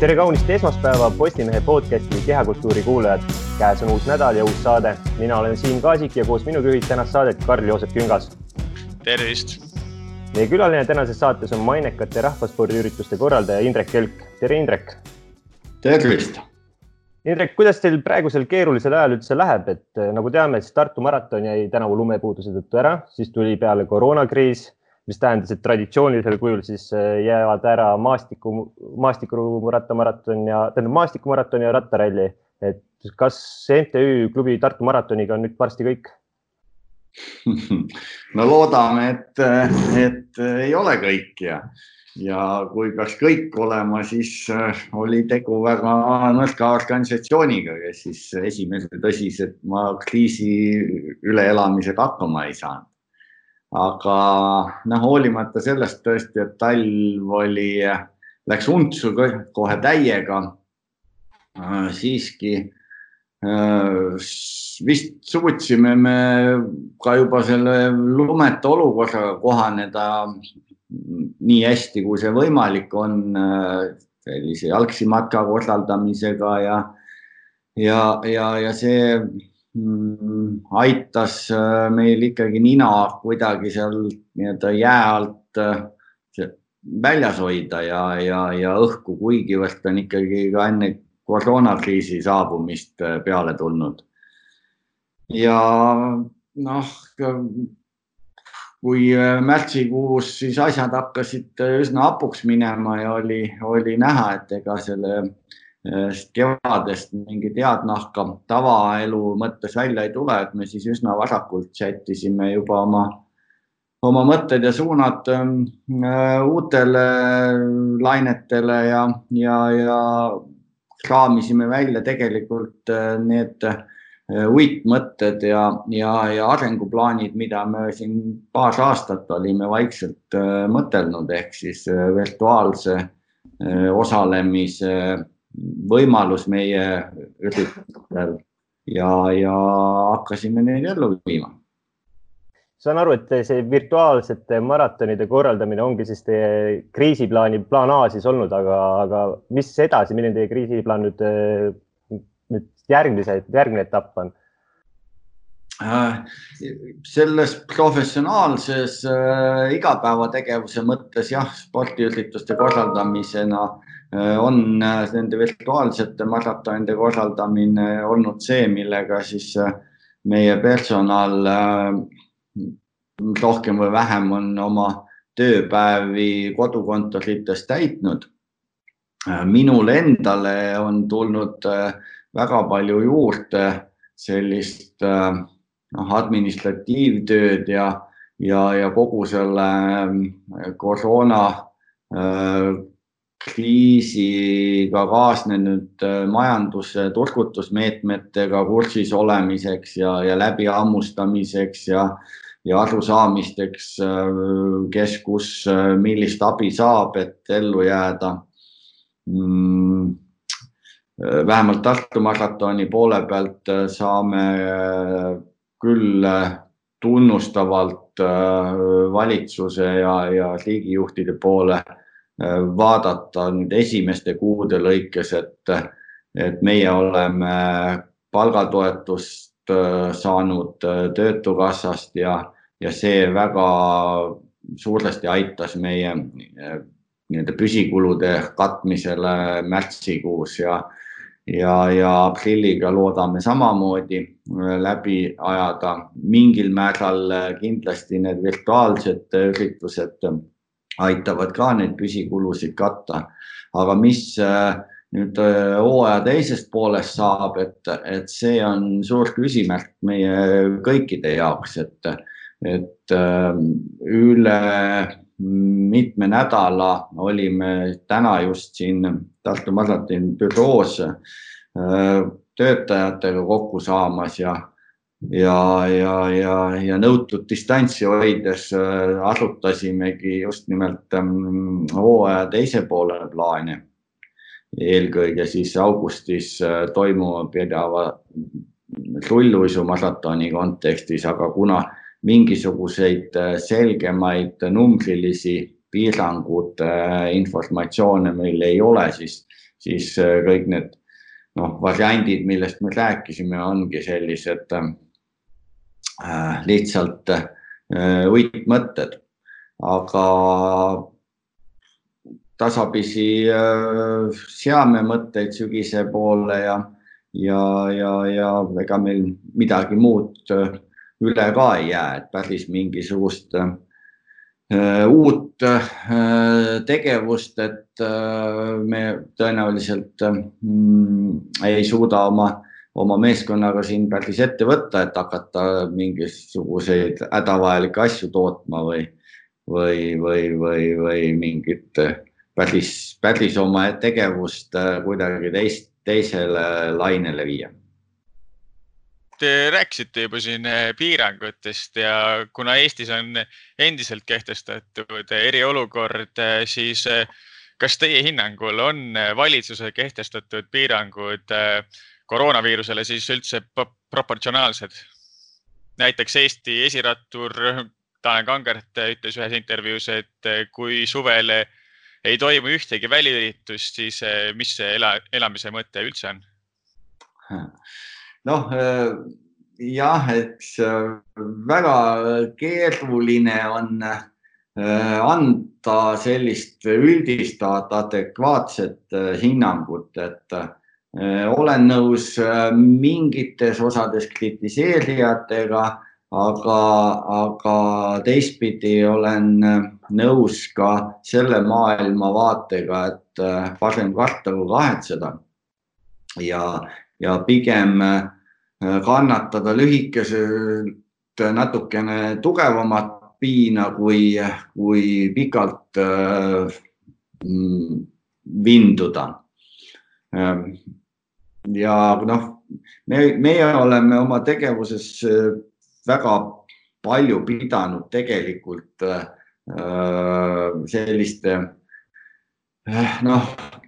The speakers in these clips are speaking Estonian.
tere kaunist esmaspäeva Postimehe podcasti Kehakultuuri kuulajad. käes on uus nädal ja uus saade. mina olen Siim Kaasik ja koos minuga juhib tänast saadet Karl-Joosep Küngas. tervist. meie külaline tänases saates on mainekate rahvaspordiürituste korraldaja Indrek Kelk. tere, Indrek. tervist. Indrek, kuidas teil praegusel keerulisel ajal üldse läheb, et nagu teame, siis Tartu maraton jäi tänavu lumepuuduse tõttu ära, siis tuli peale koroonakriis mis tähendas, et traditsioonilisel kujul siis äh, jäävad ära maastiku, maastikuratamaraton ja tähendab maastikumaraton ja rattaralli. et kas MTÜ klubi Tartu maratoniga on nüüd varsti kõik? no loodame, et, et ei ole kõik ja, ja kui peaks kõik olema, siis äh, oli tegu väga nõrga organisatsiooniga, kes siis esimese tõsise kriisi üleelamisega hakkama ei saanud aga noh, hoolimata sellest tõesti, et talv oli, läks untsu kohe täiega, äh, siiski äh, vist suutsime me ka juba selle lumeta olukorraga kohaneda nii hästi, kui see võimalik on äh, sellise jalgsi matka korraldamisega ja, ja, ja, ja see aitas äh, meil ikkagi nina kuidagi seal nii-öelda jää alt äh, väljas hoida ja, ja, ja õhku, kuigivõrd on ikkagi ka enne koroonakriisi saabumist äh, peale tulnud. ja noh, kui märtsikuus siis asjad hakkasid üsna hapuks minema ja oli, oli näha, et ega selle kevadest mingit head nahka tavaelu mõttes välja ei tule, et me siis üsna varakult sättisime juba oma, oma mõtted ja suunad äh, uutele lainetele ja, ja, ja kraamisime välja tegelikult äh, need äh, uitmõtted ja, ja, ja arenguplaanid, mida me siin paar aastat olime vaikselt mõtelnud, ehk siis virtuaalse osalemise võimalus meie üritustel ja, ja hakkasime neid ellu viima. saan aru, et see virtuaalsete maratonide korraldamine ongi siis teie kriisiplaani, plaan A siis olnud, aga, aga mis edasi, milline teie kriisiplaan nüüd, nüüd järgmise, järgmine etapp on? Äh, selles professionaalses äh, igapäevategevuse mõttes jah, spordiürituste korraldamisena äh, on äh, nende virtuaalsete maratonide korraldamine olnud see, millega siis äh, meie personal äh, rohkem või vähem on oma tööpäevi kodukontorites täitnud. minule endale on tulnud väga palju juurde sellist äh, noh, administratiivtööd ja, ja, ja kogu selle koroona äh, kriisiga kaasnenud äh, majanduse turgutusmeetmetega kursis olemiseks ja, ja läbihammustamiseks ja, ja arusaamisteks, äh, kes, kus, millist abi saab, et ellu jääda. Mm vähemalt Tartu maratoni poole pealt saame küll äh, tunnustavalt äh, valitsuse ja, ja riigijuhtide poole äh, vaadata nüüd esimeste kuude lõikes, et, et meie oleme palgatoetust saanud Töötukassast ja, ja see väga suuresti aitas meie nii-öelda püsikulude katmisele märtsikuus ja, ja, ja aprilliga loodame samamoodi äh, läbi ajada. mingil määral äh, kindlasti need virtuaalsed äh, üritused aitavad ka neid püsikulusid katta. aga mis nüüd hooaja teisest poolest saab, et, et see on suur küsimärk meie kõikide jaoks, et, et üle mitme nädala olime täna just siin Tartu Maratoni büroos äh, töötajatega kokku saamas ja, ja, ja, ja, ja nõutud distantsi hoides äh, arutasimegi just nimelt ähm, hooaja teise poole plaane. eelkõige siis augustis äh, toimuma pidava rulluisumaratoni kontekstis, aga kuna mingisuguseid äh, selgemaid numbrilisi piirangute äh, informatsioone meil ei ole, siis, siis kõik need noh, variandid, millest me rääkisime, ongi sellised äh, lihtsalt äh, uitmõtted, aga tasapisi äh, seame mõtteid sügise poole ja, ja, ja, ja ega meil midagi muud äh, üle ka ei jää, et päris mingisugust äh, Äh, uut äh, tegevust, et äh, me tõenäoliselt mm, ei suuda oma, oma meeskonnaga siin päris ette võtta, et hakata mingisuguseid hädavajalikke asju tootma või, või, või, või, või mingit päris, päris oma tegevust kuidagi teist, teisele lainele viia. Te rääkisite juba siin eh, piirangutest ja kuna Eestis on endiselt kehtestatud eriolukord, eh, siis kas teie hinnangul on valitsuse kehtestatud piirangud koroonaviirusele siis üldse proportsionaalsed? näiteks Eesti esirattur Tanel Kangert ütles ühes intervjuus, et kui suvel ei toimu ühtegi väliüritust, siis mis see ela, elamise mõte üldse on? noh äh, jah, eks väga keeruline on anda sellist üldistavat adekvaatset hinnangut, et olen nõus mingites osades kritiseerijatega, aga, aga teistpidi olen nõus ka selle maailmavaatega, et parem karta kui kahetseda. ja, ja pigem äh, kannatada lühikeselt natukene tugevamat piina kui, kui pikalt äh, mm, vinduda. Ähm, ja noh, me, meie oleme oma tegevuses äh, väga palju pidanud tegelikult selliste Eh, noh,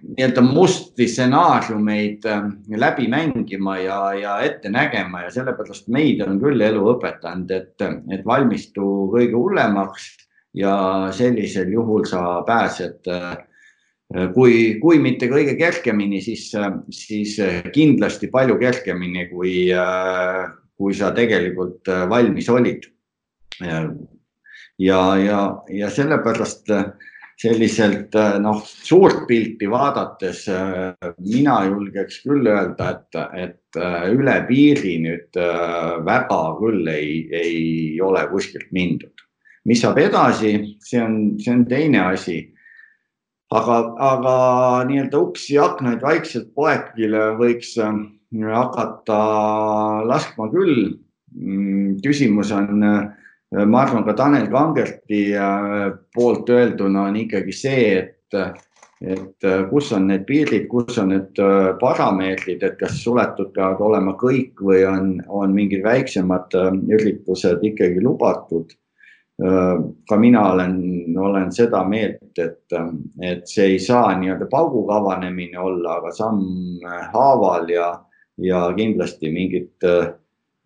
nii-öelda musti stsenaariumeid eh, läbi mängima ja, ja ette nägema ja sellepärast meid on küll elu õpetanud, et, et valmistu kõige hullemaks ja sellisel juhul sa pääsed eh, kui, kui mitte kõige kergemini, siis, siis kindlasti palju kergemini, kui, kui sa tegelikult valmis olid. ja, ja, ja sellepärast selliselt noh, suurt pilti vaadates mina julgeks küll öelda, et, et üle piiri nüüd väga küll ei, ei ole kuskilt mindud. mis saab edasi, see on, see on teine asi. Aga, aga nii-öelda uksi ja aknaid vaikselt poekile võiks hakata laskma küll. Mm, küsimus on Äh, ma arvan, ka Tanel Kangerti äh, poolt öelduna on ikkagi see, et, et äh, kus on need piirid, kus on need parameetrid, et kas suletud peavad olema kõik või on, on mingid väiksemad üritused ikkagi lubatud. Ka mina olen, olen seda meelt, et, et see ei saa nii-öelda pauguga avanemine olla, aga samm haaval ja, ja kindlasti mingid äh,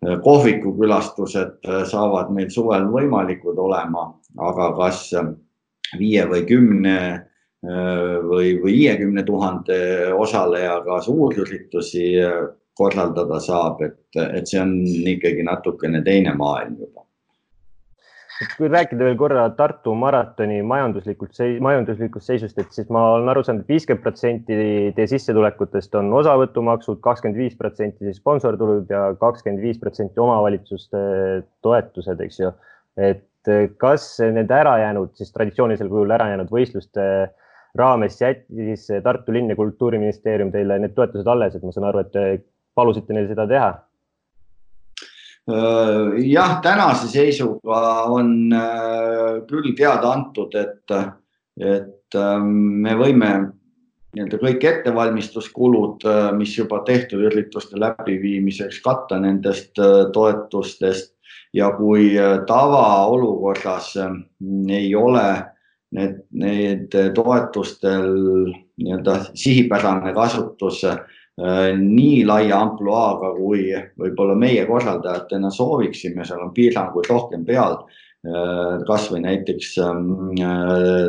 Äh, kohvikukülastused äh, saavad meil suvel võimalikud olema, aga kas äh, viie või kümne või, või viiekümne tuhande osalejaga suurüritusi korraldada saab, et, et see on ikkagi natukene teine maailm juba kui rääkida veel korra Tartu maratoni majanduslikult, majanduslikust seisust, et siis ma olen aru saanud et, viiskümmend protsenti teie sissetulekutest on osavõtumaksud, kakskümmend viis protsenti siis sponsortulud ja kakskümmend viis protsenti omavalitsuste toetused, eks ju. et kas need ärajäänud, siis traditsioonilisel kujul ärajäänud võistluste raames jättis Tartu linn ja Kultuuriministeerium teile need toetused alles, et ma saan aru, et te palusite neil seda teha jah, tänase seisuga on äh, küll teada antud, et, et ähm, me võime nii-öelda kõik ettevalmistuskulud, äh, mis juba tehtud ürituste läbiviimiseks, katta nendest toetustest. Ja kui tavaolukorras ei ole need, need toetustel nii-öelda sihipärane kasutus Äh, nii laia ampluaaga, kui võib-olla meie korraldajatena sooviksime, seal on piiranguid rohkem peal, kasvõi näiteks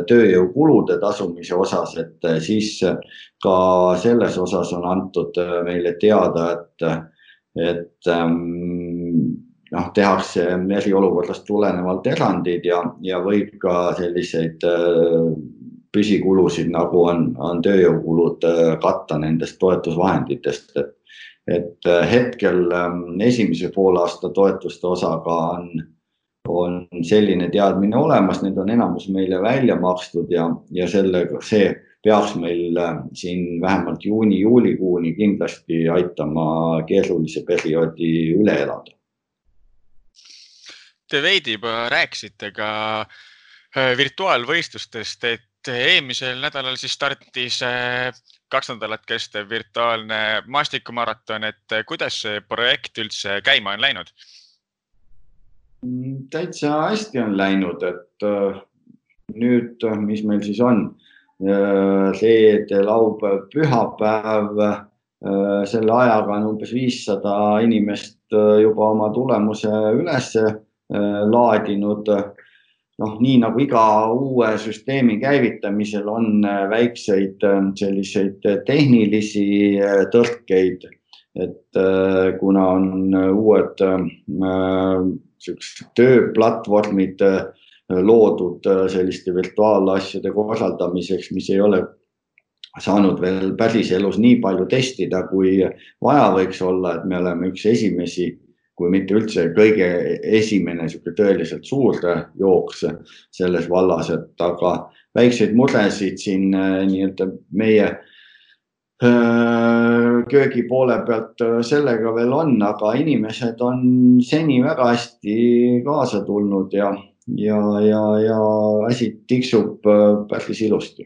tööjõukulude tasumise osas, et siis ka selles osas on antud meile teada, et, et noh, tehakse eriolukorrast tulenevalt erandid ja, ja võib ka selliseid äh, püsikulusid, nagu on, on tööjõukulud äh, katta nendest toetusvahenditest, et, et äh, hetkel ähm, esimese poolaasta toetuste osaga on, on selline teadmine olemas, need on enamus meile välja makstud ja, ja sellega see peaks meil siin vähemalt juuni-juulikuuni kindlasti aitama keerulise perioodi üle elada. Te veidi juba rääkisite ka äh, virtuaalvõistlustest, et eelmisel nädalal siis startis äh, kaks nädalat kestev virtuaalne maastikumaraton, et äh, kuidas see projekt üldse käima on läinud? Täitsa hästi on läinud, et nüüd, mis meil siis on, reede, laupäev, pühapäev, selle ajaga on umbes viissada inimest juba oma tulemuse ülesse Äh, laadinud. Noh, nii nagu iga uue süsteemi käivitamisel on äh, väikseid äh, selliseid tehnilisi tõrkeid, et kuna on uued siuksed tööplatvormid loodud selliste virtuaalasjade korraldamiseks, mis ei ole saanud veel päriselus nii palju testida, kui vaja võiks olla, et me oleme üks esimesi kui mitte üldse kõige esimene niisugune tõeliselt suur jooks selles vallas, et aga väikseid muresid siin äh, nii-öelda meie äh, köögi poole pealt äh, sellega veel on, aga inimesed on seni väga hästi kaasa tulnud ja, ja, ja, ja asi tiksub päris ilusti.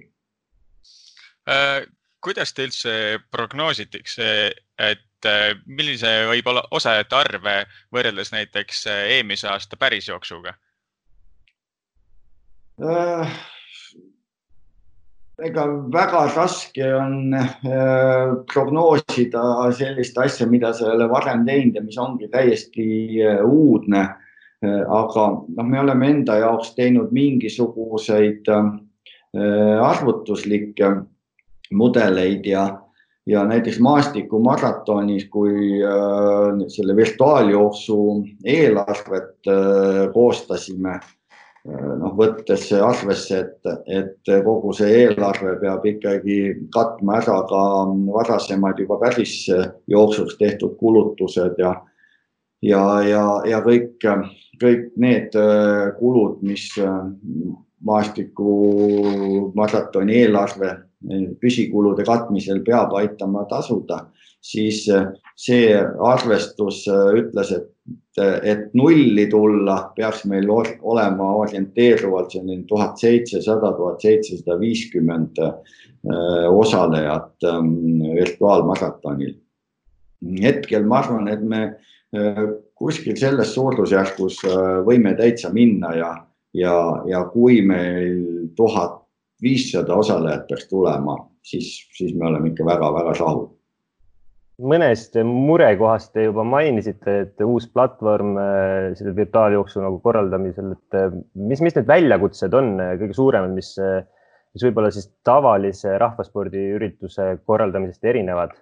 Kuidas te üldse prognoositakse, et äh, millise võib olla osalejate arv võrreldes näiteks äh, eelmise aasta pärisjooksuga äh,? ega väga raske on prognoosida sellist asja, mida sa ei ole varem teinud ja mis ongi täiesti uudne aga noh, me oleme enda jaoks teinud mingisuguseid arvutuslikke mudeleid ja, ja näiteks maastikumaratonis, kui äh, selle virtuaaljooksu eelarvet äh, koostasime äh,, noh, võttes arvesse, et, et kogu see eelarve peab ikkagi katma ära ka varasemad juba päris jooksuks tehtud kulutused ja ja, ja, ja kõik, kõik need äh, kulud, mis äh, maastikumaratoni eelarve püsikulude katmisel peab aitama tasuda, siis äh, see arvestus äh, ütles, et, et nulli tulla peaks meil olema orienteeruvalt selline tuhat seitsesada, tuhat seitsesada viiskümmend äh, osalejat ähm, virtuaalmaratonil. hetkel ma arvan, et me kuskil selles suurusjärgus võime täitsa minna ja, ja, ja kui meil tuhat viissada osalejat peaks tulema, siis, siis me oleme ikka väga-väga rahul. mõnest murekohast te juba mainisite, et uus platvorm äh, selle virtuaaljooksu nagu korraldamisel, et äh, mis, mis need väljakutsed on äh, kõige suuremad, mis, mis võib-olla siis tavalise rahvaspordiürituse korraldamisest erinevad?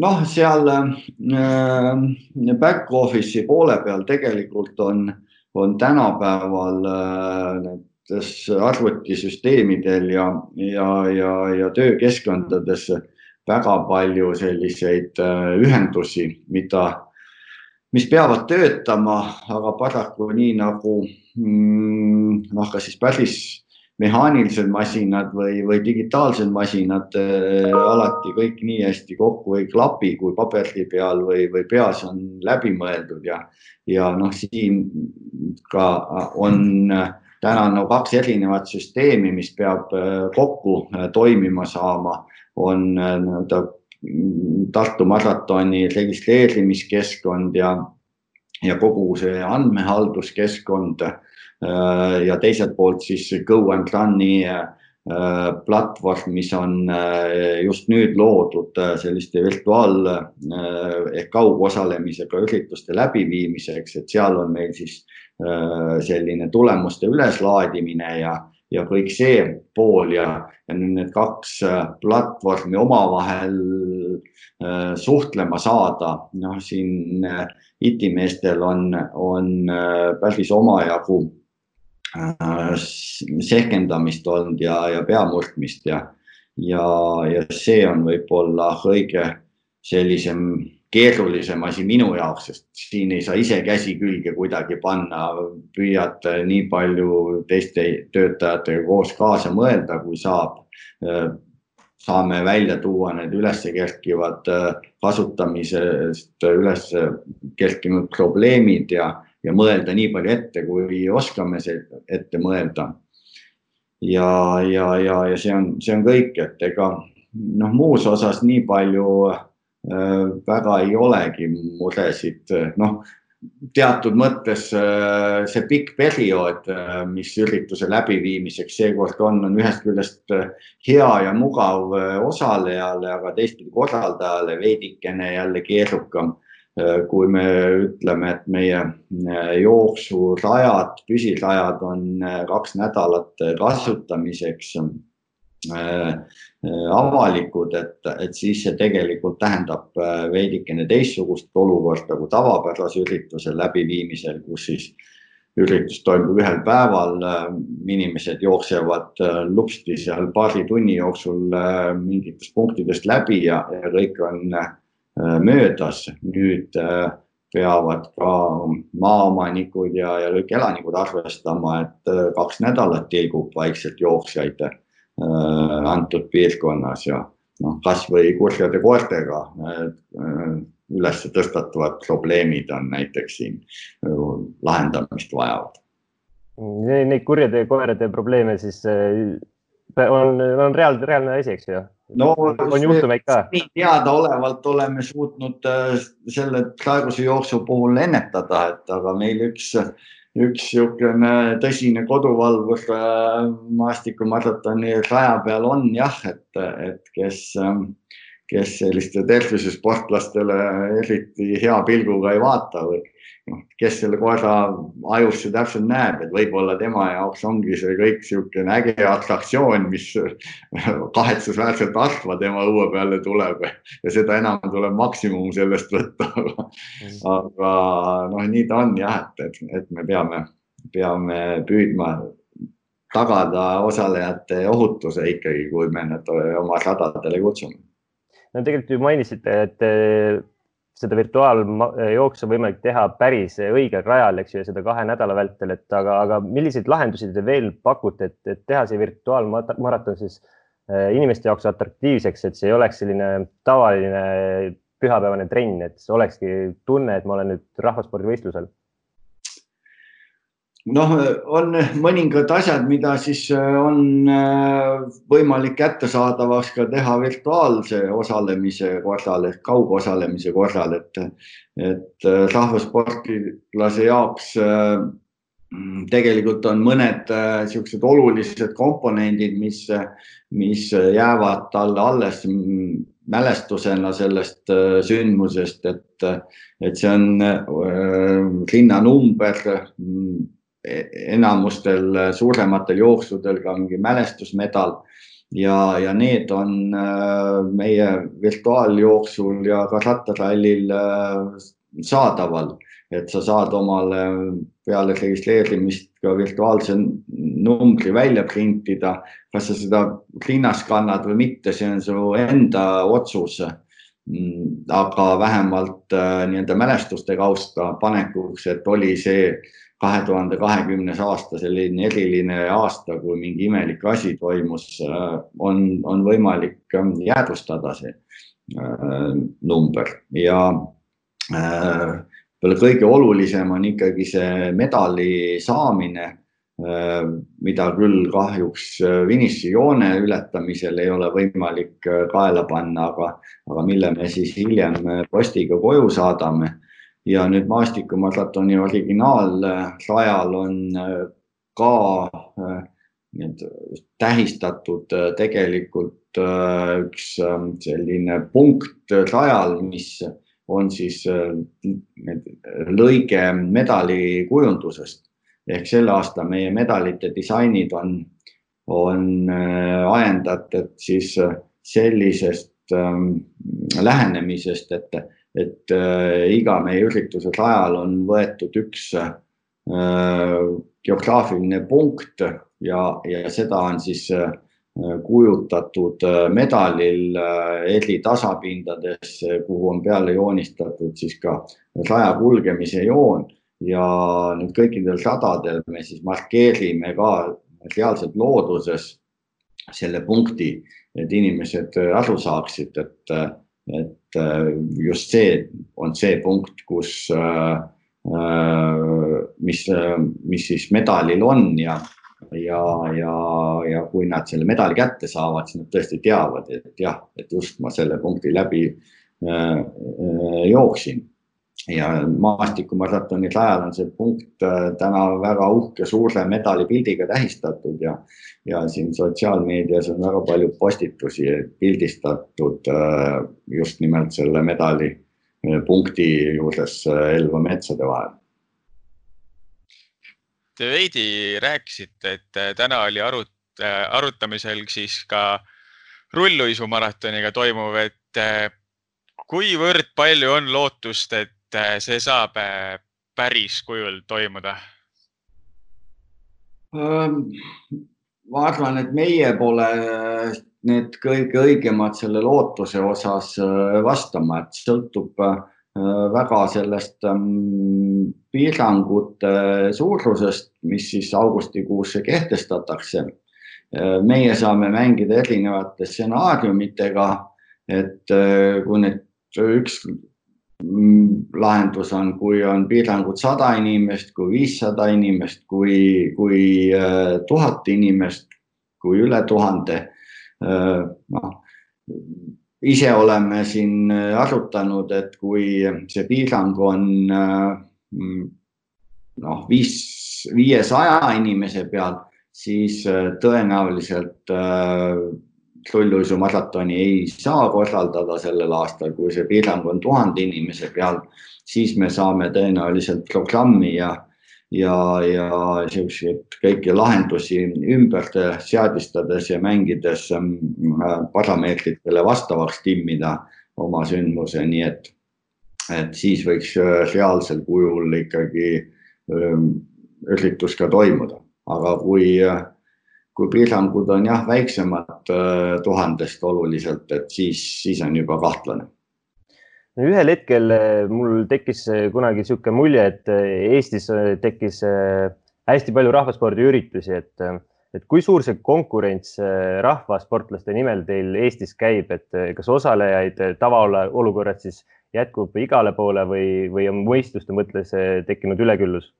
noh, seal äh, back office'i poole peal tegelikult on, on tänapäeval äh, need arvutisüsteemidel ja, ja, ja, ja töökeskkondades väga palju selliseid äh, ühendusi, mida, mis peavad töötama, aga paraku nii nagu mm, noh, kas siis päris mehaanilised masinad või, või digitaalsed masinad äh, alati kõik nii hästi kokku ei klapi, kui paberi peal või, või peas on läbi mõeldud ja, ja noh, siin ka on äh, täna on no kaks erinevat süsteemi, mis peab äh, kokku äh, toimima saama, on äh, nii-öelda Tartu maratoni registreerimiskeskkond ja, ja kogu see andmehalduskeskkond ja teiselt poolt siis Go and Run'i platvorm, mis on just nüüd loodud selliste virtuaal ehk kaugosalemisega ürituste läbiviimiseks, et seal on meil siis selline tulemuste üleslaadimine ja ja kõik see pool ja, ja need kaks äh, platvormi omavahel äh, suhtlema saada, noh, siin äh, itimeestel on, on päris omajagu sehkendamist olnud ja, ja peamurdmist ja, ja, ja see on võib-olla kõige sellisem keerulisem asi minu jaoks, sest siin ei saa ise käsi külge kuidagi panna, püüad nii palju teiste töötajatega koos kaasa mõelda, kui saab. saame välja tuua need üles kerkivad kasutamisest üles kerkinud probleemid ja, ja mõelda nii palju ette, kui oskame ette mõelda. ja, ja, ja, ja see on, see on kõik, et ega noh, muus osas nii palju Äh, väga ei olegi muresid, noh teatud mõttes äh, see pikk periood, äh, mis ürituse läbiviimiseks seekord on, on ühest küljest hea ja mugav osalejale, aga teistpidi korraldajale veidikene jälle keerukam. Kui me ütleme, et meie jooksurajad, püsirajad on kaks nädalat kasutamiseks Äh, äh, avalikud, et, et siis see tegelikult tähendab äh, veidikene teistsugust olukorda kui tavapärase ürituse läbiviimisel, kus siis üritus toimub ühel päeval, inimesed jooksevad lupsti seal paari tunni jooksul mingitest punktidest läbi ja, ja kõik on möödas. nüüd peavad ka maaomanikud ja, ja kõik elanikud arvestama, et kaks nädalat tilgub vaikselt jooksjaid Äh, antud piirkonnas ja noh, kasvõi kurjade koertega äh, üles tõstatuvad probleemid on näiteks siin äh, lahendamist vajavad. Neid kurjade koerade probleeme siis on, on reaal, reaalne asi, eks ju? No on juhtumeid ka? teadaolevalt oleme suutnud selle praeguse jooksu puhul ennetada, et aga meil üks üks niisugune tõsine koduvalvur äh, maastikumaratoni raja peal on jah, et, et kes, ähm, kes selliste tervisesportlastele eriti hea pilguga ei vaata või noh, kes selle koera ajusse täpselt näeb, et võib-olla tema jaoks ongi see kõik niisugune äge atraktsioon, mis kahetsusväärselt harva tema õue peale tuleb ja seda enam tuleb maksimum sellest võtta. aga noh, nii ta on jah, et, et, et me peame, peame püüdma tagada osalejate ohutuse ikkagi, kui me nad oma radadele kutsume. No tegelikult ju mainisite, et seda virtuaaljooksu võimalik teha päris õigel rajal, eks ju, ja seda kahe nädala vältel, et aga, aga milliseid lahendusi te veel pakute, et, et teha see virtuaalmaraton siis inimeste jaoks atraktiivseks, et see ei oleks selline tavaline pühapäevane trenn, et olekski tunne, et ma olen nüüd rahvaspordivõistlusel noh, on mõningad asjad, mida siis äh, on äh, võimalik kättesaadavaks ka teha virtuaalse osalemise korral ehk kaugosalemise korral, et, et äh, rahvasportlase jaoks tegelikult on mõned niisugused olulised komponendid, mis, mis jäävad talle alles mälestusena sellest sündmusest, et, et see on rinnanumber enamustel suurematel jooksudel ka mingi mälestusmedal ja, ja need on äh, meie virtuaaljooksul ja ka rattarallil äh, saadaval, et sa saad omale peale registreerimist ka virtuaalse numbri välja printida. kas sa seda rinnas kannad või mitte, see on su enda otsus. Mm, aga vähemalt äh, nii-öelda mälestuste kausta panekuks, et oli see kahe tuhande kahekümnes aasta selline eriline aasta, kui mingi imelik asi toimus, äh, on, on võimalik ähm, jäädvustada see äh, number. Ja äh, kõige olulisem on ikkagi see medali saamine mida küll kahjuks finišijoone ületamisel ei ole võimalik kaela panna, aga, aga mille me siis hiljem postiga koju saadame ja nüüd maastikumaratoni originaalrajal on äh, ka äh, need tähistatud tegelikult üks selline punkt rajal, mis on siis lõige medalikujundusest. Ehk selle aasta meie medalite disainid on, on ajendatud siis sellisest ähm, lähenemisest, et, et äh, iga meie ürituse rajal on võetud üks äh, geograafiline punkt ja, ja seda on siis äh, kujutatud medalil eri tasapindades, kuhu on peale joonistatud siis ka raja kulgemise joon ja nüüd kõikidel radadel me siis markeerime ka reaalselt looduses selle punkti et inimesed äh, aru saaksid, et, äh, et äh, just see on see punkt, kus, mis, mis siis medalil on ja, ja, ja, ja kui nad selle medali kätte saavad, siis nad tõesti teavad, et jah, et just ma selle punkti läbi jooksin ja maastikumaratoni rajal on see punkt äh, täna väga uhke suure medalipildiga tähistatud ja, ja siin sotsiaalmeedias on väga palju postitusi pildistatud äh, just nimelt selle medali äh, punkti juures Elva metsade vahel. Te veidi rääkisite, et täna oli arut-, arutamisel siis ka rulluisumaratoniga toimuv, et kuivõrd palju on lootust, et et äh, see saab äh, päris kujul toimuda? ma arvan, et meie pole äh, need kõige õigemad selle lootuse osas vastama, et sõltub väga sellest ähm, piirangute suurusest, mis siis augustikuusse kehtestatakse. meie saame mängida erinevate stsenaariumitega, et kui nüüd üks lahendus on, kui on piirangud sada inimest, kui viissada inimest, kui, kui äh, tuhat inimest, kui üle tuhande. Äh, noh, ise oleme siin arutanud, et kui see piirang on mm, noh, viis, viiesaja inimese peal, siis äh, tõenäoliselt rulluisumaratoni ei saa korraldada sellel aastal, kui see piirang on tuhande inimese peal, siis me saame tõenäoliselt programmi ja, ja, ja siukseid kõiki lahendusi ümber seadistades ja mängides ähm, parameetritele vastavaks timmida oma sündmuse, nii et, et siis võiks äh, reaalsel kujul ikkagi ähm, üritus ka toimuda, aga kui äh, kui piirangud on jah, väiksemad äh, tuhandest oluliselt, et siis, siis on juba kahtlane. ühel hetkel äh, mul tekkis äh, kunagi niisugune mulje, et Eestis tekkis hästi palju rahvaspordiüritusi, et, et kui suur see konkurents rahvasportlaste nimel teil Eestis käib, et kas osalejaid tavaolukorras siis jätkub igale poole või, või on võistluste mõttes tekkinud üleküllus?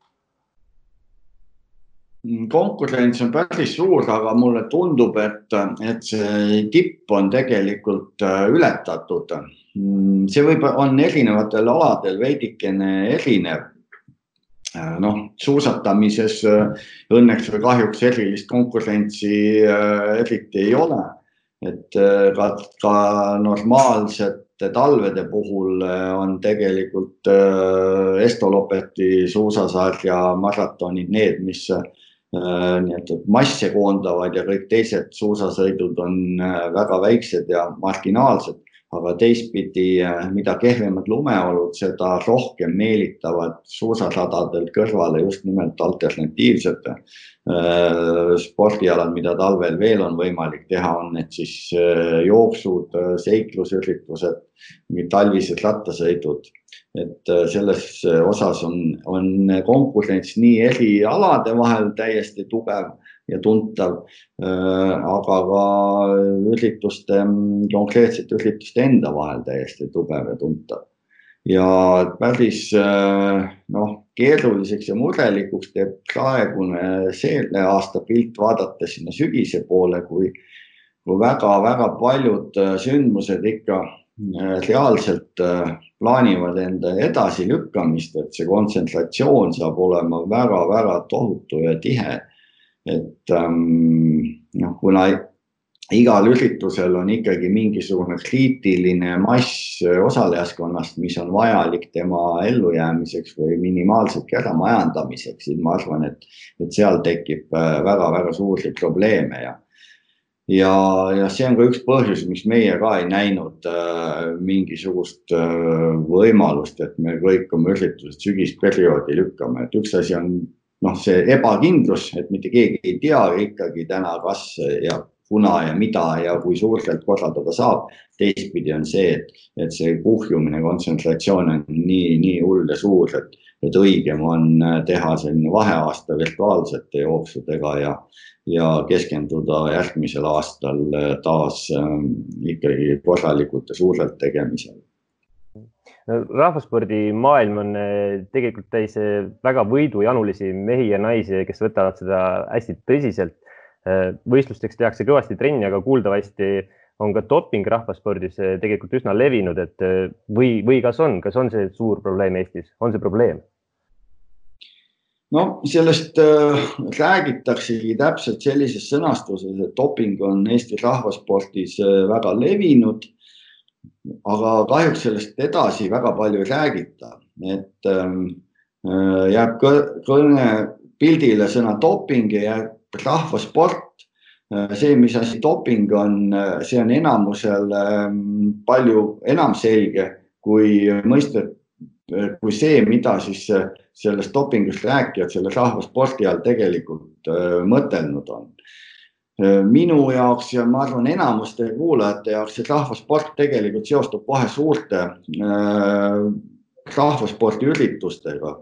Konkurents on päris suur, aga mulle tundub, et, et see tipp on tegelikult äh, ületatud. Mm, see võib, on erinevatel aladel veidikene erinev. Äh, noh, suusatamises äh, õnneks või kahjuks erilist konkurentsi eriti ei ole. et ka, ka normaalsete talvede puhul on tegelikult Estolopeti suusasarja maratonid need, mis nii et, et masse koondavad ja kõik teised suusasõidud on äh, väga väiksed ja marginaalsed, aga teistpidi, äh, mida kehvemad lumeolud, seda rohkem meelitavad suusaradadelt kõrvale just nimelt alternatiivsete spordialad, mida talvel veel on võimalik teha, on need siis jooksud, seiklusüritused, talvised rattasõidud. Et äh, selles äh, osas on, on konkurents nii eri alade vahel täiesti tugev ja tuntav, äh, aga ka ürituste, konkreetsete ürituste enda vahel täiesti tugev ja tuntav. ja päris noh, keeruliseks ja murelikuks teeb praegune selle aasta pilt vaadates sinna sügise poole, kui, kui väga-väga paljud sündmused ikka reaalselt plaanivad enda edasilükkamist, et see kontsentratsioon saab olema väga-väga tohutu ja tihe. Et ähm, noh, kuna igal üritusel on ikkagi mingisugune kriitiline mass osalejaskonnast, mis on vajalik tema ellujäämiseks või minimaalseltki ära majandamiseks, siis ma arvan, et, et seal tekib väga-väga suuri probleeme ja ja, ja see on ka üks põhjus, miks meie ka ei näinud äh, mingisugust äh, võimalust, et me kõik oma üritused sügisperioodi lükkame, et üks asi on noh, see ebakindlus, et mitte keegi ei tea ikkagi täna, kas ja kuna ja mida ja kui suurelt korraldada saab. teistpidi on see, et, et see kuhjumine, kontsentratsioon on nii, nii hull ja suur, et, et õigem on teha selline vaheaasta virtuaalsete jooksudega ja, ja keskenduda järgmisel aastal taas ähm, ikkagi korralikult ja suurelt tegemisele rahvaspordimaailm on äh, tegelikult täis äh, väga võidujanulisi mehi ja naisi, kes võtavad seda hästi tõsiselt Äh, võistlusteks tehakse kõvasti trenni, aga kuuldavasti on ka doping rahvaspordis äh, tegelikult üsna levinud, et äh, või, või kas on, kas on see suur probleem Eestis, on see probleem? no sellest äh, räägitaksegi täpselt sellises sõnastuses, et doping on Eesti rahvaspordis äh, väga levinud. Aga kahjuks sellest edasi väga palju ei räägita, et ähm, äh, jääb kõne pildile sõna doping ja jääb rahvasport, äh, see, mis asi doping on, äh, see on enamusel ähm, palju enam selge kui mõistet, kui see, mida siis sellest dopingust rääkijad selle rahvaspordi all tegelikult mõtelnud on. Minu jaoks ja ma arvan, enamuste kuulajate jaoks see rahvasport tegelikult seostub kohe suurte rahvaspordiüritustega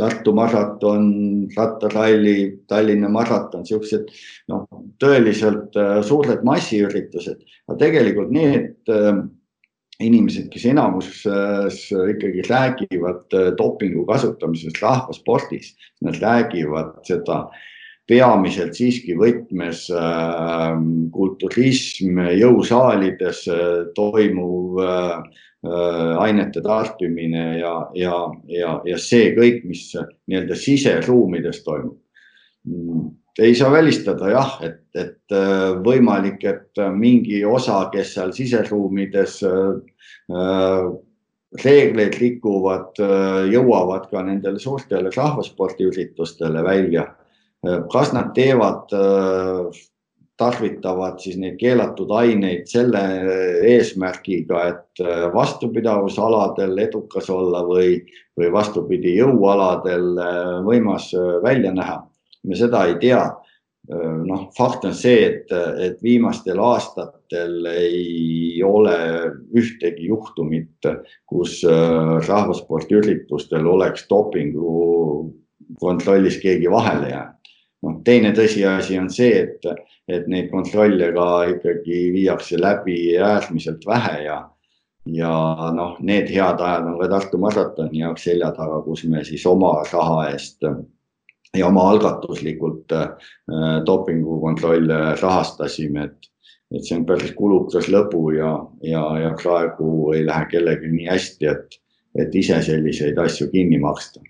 Tartu maraton, rattaralli, Tallinna maraton, siuksed noh, tõeliselt äh, suured massiüritused, aga tegelikult need äh, inimesed, kes enamuses ikkagi räägivad äh, dopingu kasutamisest rahvaspordis, nad räägivad seda peamiselt siiski võtmes äh, kulturism, jõusaalides äh, toimuv äh, Äh, ainete tarbimine ja, ja, ja, ja see kõik, mis nii-öelda siseruumides toimub. Mm, ei saa välistada jah, et, et võimalik, et mingi osa, kes seal siseruumides reegleid rikuvad, jõuavad ka nendele suurtele rahvaspordiüritustele välja. Kas nad teevad tarvitavad siis neid keelatud aineid selle eesmärgiga, et äh, vastupidavusaladel edukas olla või, või vastupidi, jõualadel äh, võimas äh, välja näha. me seda ei tea. noh, fakt on see, et, et viimastel aastatel ei ole ühtegi juhtumit, kus rahvaspordiüritustel oleks dopingu kontrollis keegi vahele jäänud. Noh, teine tõsiasi on see, et et neid kontrolle ka ikkagi viiakse läbi äärmiselt vähe ja, ja noh, need head ajad on ka Tartu maratoni jaoks selja taga, kus me siis oma raha eest ja oma algatuslikult äh, dopingukontrolle rahastasime, et, et see on päris kulukas lõbu ja, ja, ja praegu ei lähe kellelgi nii hästi, et, et ise selliseid asju kinni maksta.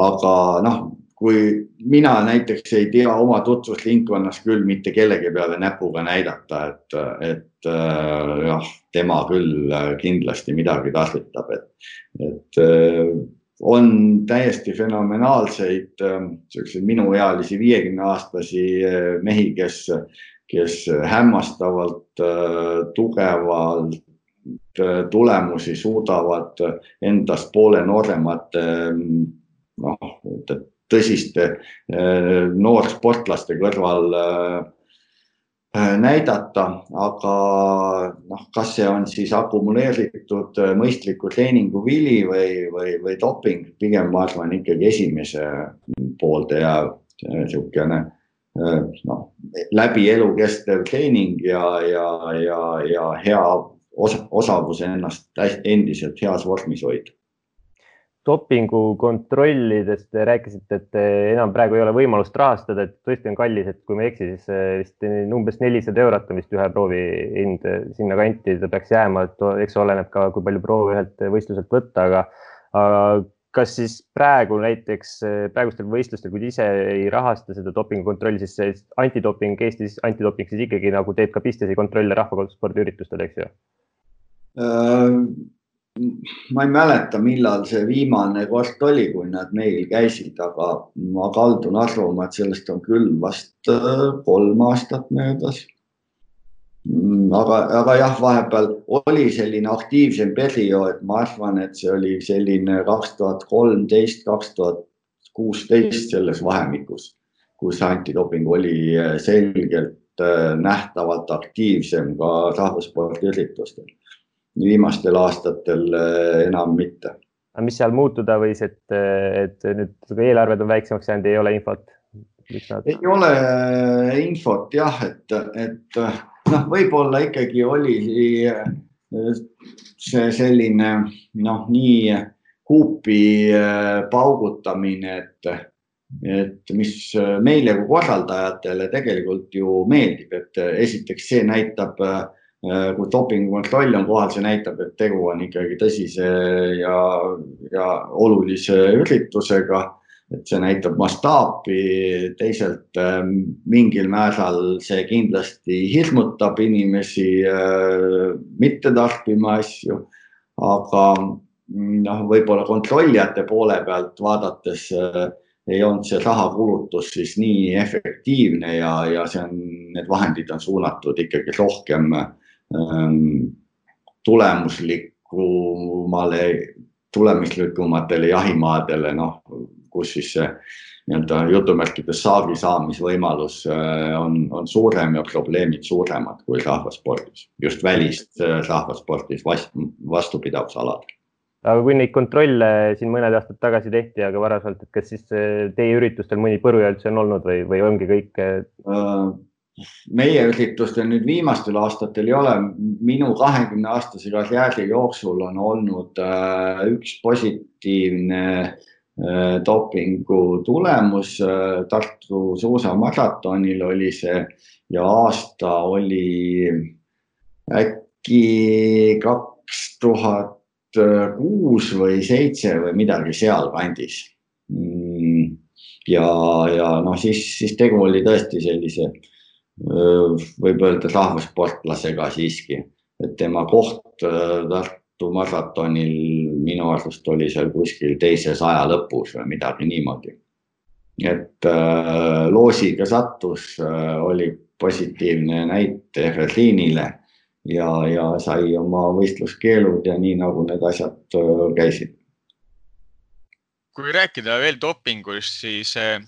aga noh, kui mina näiteks ei tea oma tutvusringkonnas küll mitte kellegi peale näpuga näidata, et, et äh, jah, tema küll kindlasti midagi tarvitab, et, et äh, on täiesti fenomenaalseid äh, siukseid minuealisi viiekümne aastasi mehi, kes, kes hämmastavalt tugevalt tulemusi suudavad endast poole nooremate noh, tõsiste äh, noorsportlaste kõrval äh, äh, näidata, aga noh, kas see on siis akumuleeritud mõistliku treeningu vili või, või, või doping, pigem ma arvan ikkagi esimese poolde ja niisugune noh, läbi elu kestev treening ja, ja, ja, ja hea osa, osavus ennast endiselt heas vormis hoida dopingu kontrollidest te rääkisite, et enam praegu ei ole võimalust rahastada, et tõesti on kallis, et kui ma ei eksi, siis eh, vist umbes nelisada eurot on vist ühe proovi hind sinnakanti, ta peaks jääma, et eks oleneb ka, kui palju proove ühelt võistluselt võtta, aga, aga kas siis praegu näiteks praegustel võistlustel, kui te ise ei rahasta seda dopingukontrolli, siis see antidoping Eestis, antidoping siis ikkagi nagu teeb ka pistesi kontrolle rahvaspordiüritustel, eks ju? Ma ei mäleta, millal see viimane kord oli, kui nad meil käisid, aga ma kaldun arvama, et sellest on küll vast äh, kolm aastat möödas Mm, aga, aga jah, vahepeal oli selline aktiivsem periood, ma arvan, et see oli selline kaks tuhat kolmteist, kaks tuhat kuusteist selles vahemikus, kus antidoping oli äh, selgelt äh, nähtavalt aktiivsem ka rahvusspordiüritustel. Viimastel aastatel äh, enam mitte. aga mis seal muutuda võis, et, et nüüd eelarved on väiksemaks jäänud, ei ole infot? Nad... ei ole infot jah, et, et noh, võib-olla ikkagi oli see selline noh, nii huupi paugutamine, et, et mis meile kui korraldajatele tegelikult ju meeldib, et esiteks see näitab, äh, kui dopingukontroll on kohal, see näitab, et tegu on ikkagi tõsise ja, ja olulise üritusega. Et see näitab mastaapi, teisalt ähm, mingil määral see kindlasti hirmutab inimesi äh, mitte tarbima asju, aga noh, võib-olla kontrollijate poole pealt vaadates äh, ei olnud see rahakulutus siis nii efektiivne ja, ja see on, need vahendid on suunatud ikkagi rohkem ähm, tulemuslikumale, tulemuslikumatele jahimaadele, noh kus siis see nii-öelda jutumärkides saagi saamisvõimalus äh, on, on suurem ja probleemid suuremad kui rahvaspordis, just välist äh, vast, vastupidavusaladel aga kui neid kontrolle siin mõned aastad tagasi tehti, aga varasemalt, et kas siis äh, teie üritustel mõni põruja üldse on olnud või, või ongi kõik? Meie üritustel nüüd viimastel aastatel ei ole, minu kahekümne aastase karjääri jooksul on olnud üks positiivne äh, Äh, dopingu tulemus äh, Tartu suusamaratonil oli see ja aasta oli äkki kaks tuhat kuus või seitse või midagi sealkandis. Mm, ja, ja noh, siis, siis tegu oli tõesti sellise, võib öelda rahvasportlasega siiski, et tema koht Tartu maratonil minu arust oli seal kuskil teise saja lõpus või midagi niimoodi. et äh, loosiga sattus äh,, oli positiivne näite Berliinile ja, ja sai oma võistluskeelud ja nii nagu need asjad äh, käisid. kui rääkida veel dopingust, siis äh,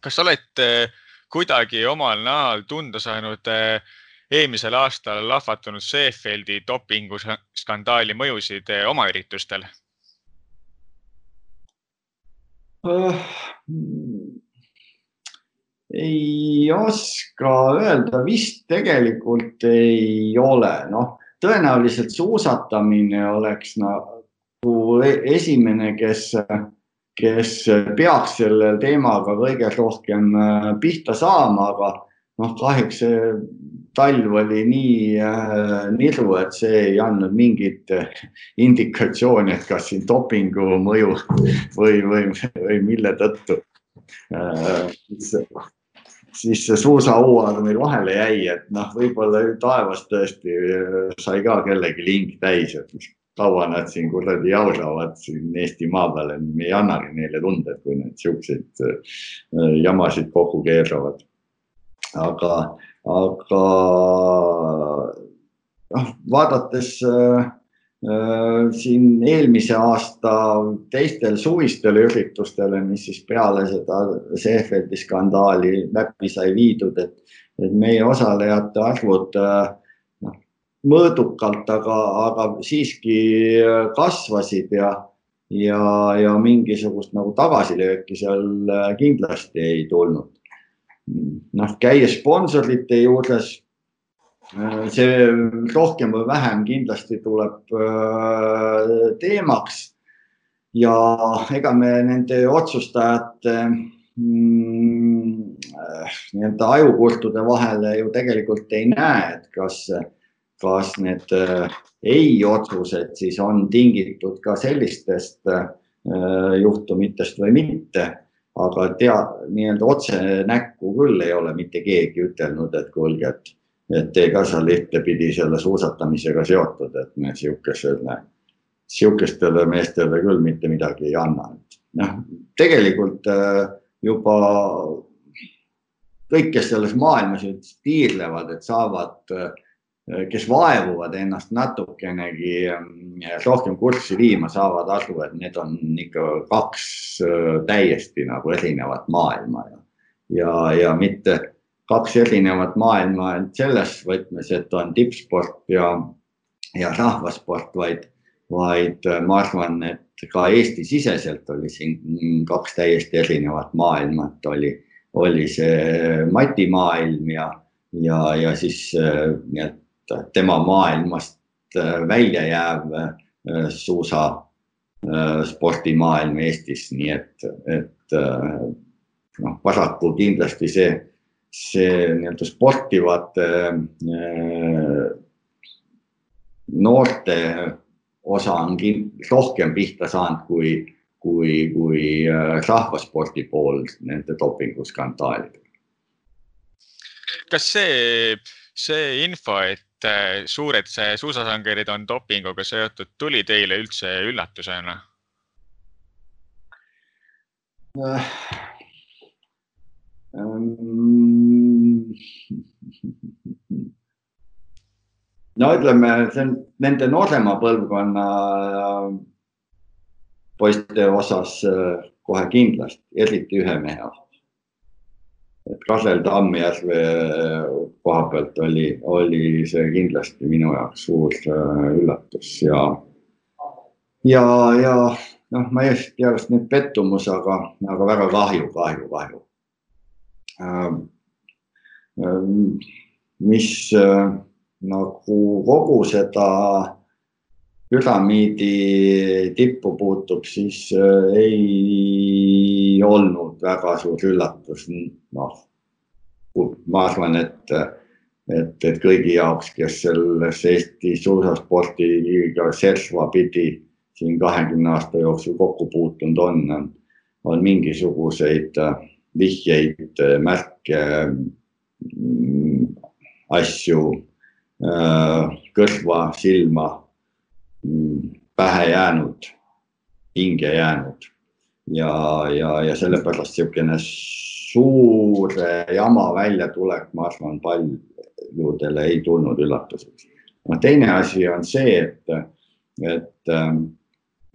kas olete kuidagi omal nahal tunda saanud äh, eelmisel aastal lahvatanud Seefeldi dopinguskandaali mõjusid eh, oma üritustel uh,? ei oska öelda, vist tegelikult ei ole, noh, tõenäoliselt suusatamine oleks nagu e-, esimene, kes, kes peaks selle teemaga kõige rohkem äh, pihta saama, aga noh, kahjuks see talv oli nii äh, niru, et see ei andnud mingit äh, indikatsiooni, et kas siin dopingu mõju või, või, või mille tõttu äh,. siis, see suusahooaeg meil vahele jäi, et noh, võib-olla taevas tõesti äh, sai ka kellelgi hing täis, et kaua nad siin kuradi jauravad siin Eesti maa peal, et me ei annagi neile tunda, kui nad siukseid äh, jamasid kokku keeravad. aga aga noh, vaadates äh, äh, siin eelmise aasta teistel suvistel üritustele, mis siis peale seda Seefeldi skandaali läbi sai viidud, et, et meie osalejate arvud äh, mõõdukalt, aga, aga siiski kasvasid ja, ja, ja mingisugust nagu tagasilööki seal kindlasti ei tulnud noh, käies sponsorite juures, äh, see rohkem või vähem kindlasti tuleb äh, teemaks. ja ega me nende otsustajate mm, äh, nii-öelda ajukurtude vahele ju tegelikult ei näe, et kas, kas need ei otsused siis on tingitud ka sellistest juhtumitest või mitte aga tea, nii-öelda otse näkku küll ei ole mitte keegi ütelnud, et kuulge, et, et te ka seal ühtepidi selle suusatamisega seotud, et me sihukesele, sihukestele meestele küll mitte midagi ei anna. noh, tegelikult äh, juba kõik, kes selles maailmas tiirlevad, et saavad äh, kes vaevuvad ennast natukenegi ähm, rohkem kurssi viima, saavad aru, et need on ikka kaks täiesti nagu erinevat maailma ja, ja, ja mitte kaks erinevat maailma selles võtmes, et on tippsport ja, ja rahvasport, vaid, vaid ma arvan, et ka Eesti-siseselt oli siin kaks täiesti erinevat maailma, et oli, oli see matimaailm ja, ja, ja siis nii-öelda tema maailmast äh, välja jääv äh, suusa äh, spordimaailm Eestis, nii et, et noh, paraku kindlasti see, see nii-öelda sportivate noorte osa on rohkem pihta saanud kui, kui, kui rahvaspordi pool nende dopinguskandaalidega. kas see, see info, et et äh, suured suusasangerid on dopinguga seotud, tuli teile üldse üllatusena? no ütleme, see on nende noorema põlvkonna poiste osas äh, kohe kindlasti, eriti ühe mehe osas et Kasel Tammjärve äh, koha pealt oli, oli see kindlasti minu jaoks suur äh, üllatus ja, ja, ja noh, ma ei tea, kas nüüd pettumus, aga, aga väga kahju, kahju, kahju. Ähm, mis äh, nagu kogu seda püramiidi tippu puutub, siis äh, ei olnud väga suur üllatus. noh, ma arvan, et, et, et kõigi jaoks, kes selles Eesti suusaspordiga serva pidi siin kahekümne aasta jooksul kokku puutunud on, on mingisuguseid äh, vihjeid, äh, märke, mm, asju kõrva, silma pähe jäänud, hinge jäänud ja, ja, ja sellepärast niisugune suure jama väljatulek, ma arvan, paljudele ei tulnud üllatuseks. no teine asi on see, et, et ähm,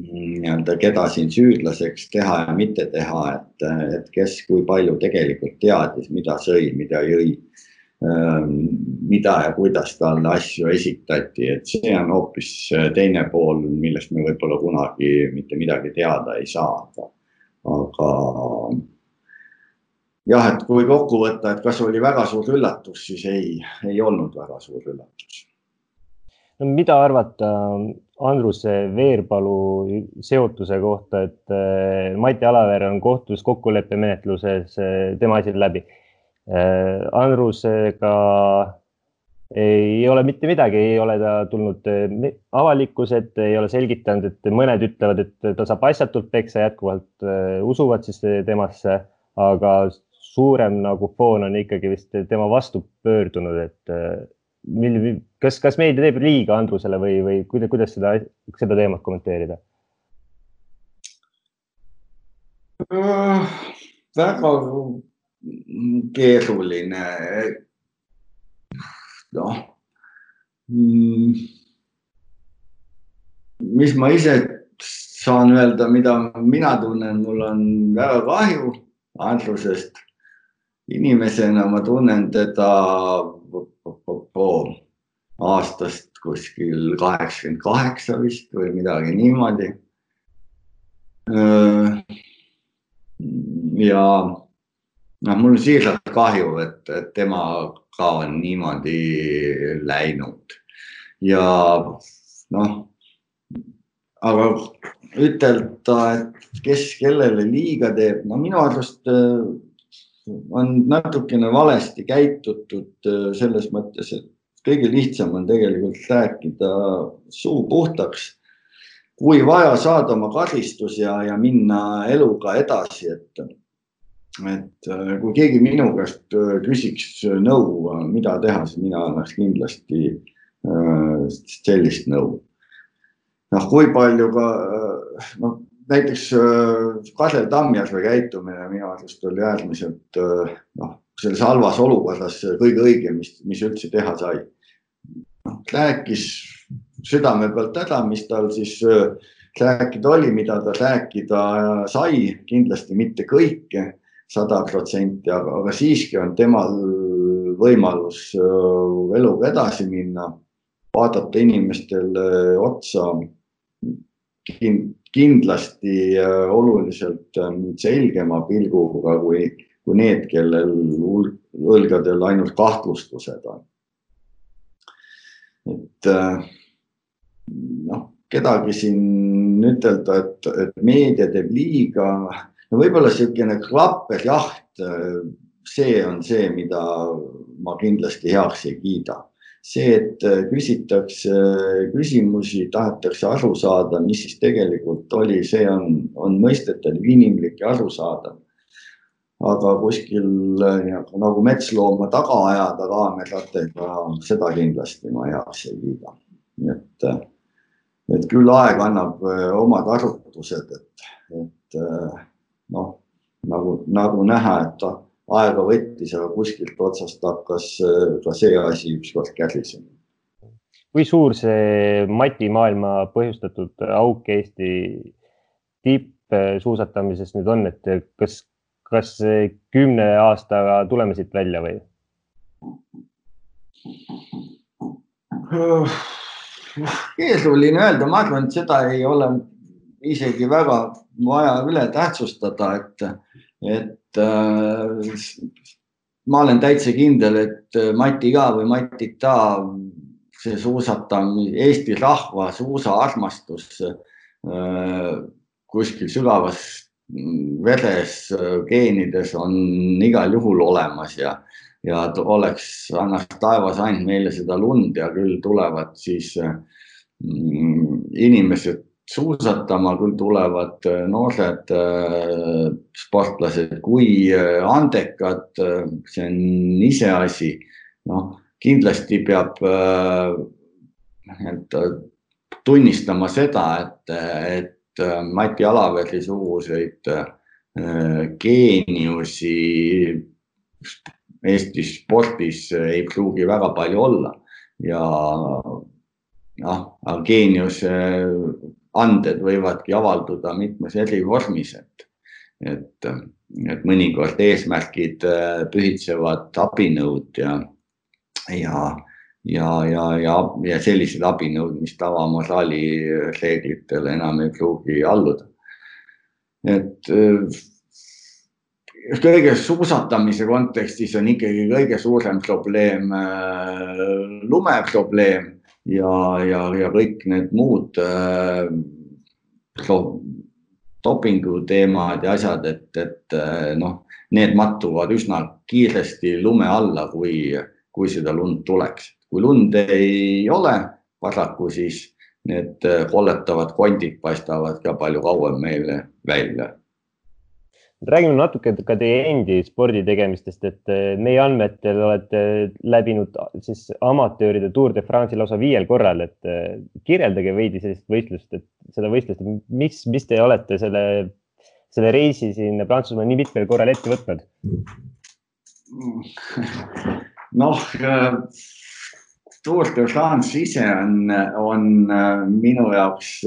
nii-öelda, keda siin süüdlaseks teha ja mitte teha, et, et kes kui palju tegelikult teadis, mida sõi, mida jõi Ähm, mida ja kuidas talle asju esitati, et see on hoopis teine pool, millest me võib-olla kunagi mitte midagi teada ei saa, aga, jah, et kui kokku võtta, et kas oli väga suur üllatus, siis ei, ei olnud väga suur üllatus. no mida arvata Andruse Veerpalu seotuse kohta, et äh, Mati Alaver on kohtus kokkuleppemenetluses, äh, tema on läbi Äh, Andrusega ei ole mitte midagi, ei ole ta tulnud äh, avalikkuse ette, ei ole selgitanud, et mõned ütlevad, et ta saab asjatult peksa, jätkuvalt äh, usuvad siis temasse, aga suurem nagu foon on ikkagi vist tema vastu pöördunud, et mil, kas, kas meedia teeb liiga Andrusele või, või kuidas, kuidas seda, seda teemat kommenteerida äh,? väga keeruline. Noh, mis ma ise saan öelda, mida mina tunnen, mul on väga kahju Andrusest. inimesena ma tunnen teda aastast kuskil kaheksakümmend kaheksa vist või midagi niimoodi. ja noh, mul on siiralt kahju, et, et temaga on niimoodi läinud. Ja noh, aga ütelda, et kes kellele liiga teeb, no minu arust äh, on natukene valesti käitutud äh, selles mõttes, et kõige lihtsam on tegelikult rääkida suu puhtaks. Kui vaja, saada oma karistus ja, ja minna eluga edasi, et, et kui keegi minu käest küsiks nõu, mida teha, siis mina annaks kindlasti sellist nõu. noh, kui palju ka, noh, näiteks Kadri Tammjärve käitumine minu arust oli äärmiselt noh, selles halvas olukorras kõige õigem, mis, mis üldse teha sai. noh, rääkis südame pealt ära, mis tal siis äh, rääkida oli, mida ta rääkida sai, kindlasti mitte kõike, sada protsenti, aga, aga siiski on temal võimalus äh, eluga edasi minna, vaadata inimestele otsa kindlasti äh, oluliselt selgema pilguga kui, kui need, kellel õlgadel ainult kahtlustused on. et noh, kedagi siin ütelda, et, et meedia teeb liiga, võib-olla niisugune klapperjaht, see on see, mida ma kindlasti heaks ei kiida. see, et küsitakse küsimusi, tahetakse aru saada, mis siis tegelikult oli, see on, on mõistetav, inimlik ja arusaadav. aga kuskil nagu metslooma taga ajada kaameratega, seda kindlasti ma heaks ei kiida. nii et et küll aeg annab äh, omad arvutused, et, et äh, noh, nagu, nagu näha, et aega võttis, aga kuskilt otsast hakkas äh, ka see asi ükskord kärisema. kui suur see Mati maailma põhjustatud auk Eesti tippsuusatamises nüüd on, et kas, kas kümne aastaga tuleme siit välja või? keeruline öelda, ma arvan, et seda ei ole isegi väga vaja üle tähtsustada, et, et äh, ma olen täitsa kindel, et Mati ka või Matita, see suusatamine, Eesti rahva suusaarmastus äh, kuskil sügavas veres, geenides on igal juhul olemas ja ja oleks, annaks taevas ainult meile seda lund ja küll tulevad siis mm, inimesed suusatama, küll tulevad äh, noored äh, sportlased, kui äh, andekad, see on iseasi. noh, kindlasti peab et, tunnistama seda, et, et Mati Alaveri suguseid geeniusi Eesti spordis ei pruugi väga palju olla ja noh, geeniuse anded võivadki avalduda mitmes eri vormis, et, et, et mõnikord eesmärgid äh, pühitsevad abinõud ja, ja, ja, ja, ja, ja sellised abinõud, mis tavamoraali reeglitele enam ei pruugi alluda. et äh, kõige suusatamise kontekstis on ikkagi kõige suurem probleem äh, lumeprobleem ja, ja, ja kõik need muud äh, dopingu teemad ja asjad, et, et äh, noh, need mattuvad üsna kiiresti lume alla, kui, kui seda lund tuleks. kui lund ei ole paraku, siis need kolletavad kondid paistavad ka palju kauem meile välja räägime natuke ka teie endi spordi tegemistest, et eh, meie andmetel olete läbinud siis amatööride Tour de France'i lausa viiel korral, et eh, kirjeldage veidi sellist võistlust, et seda võistlust, mis, mis te olete selle, selle reisi siin Prantsusmaal nii mitmel korral ette võtnud? noh, Tour de France ise on, on minu jaoks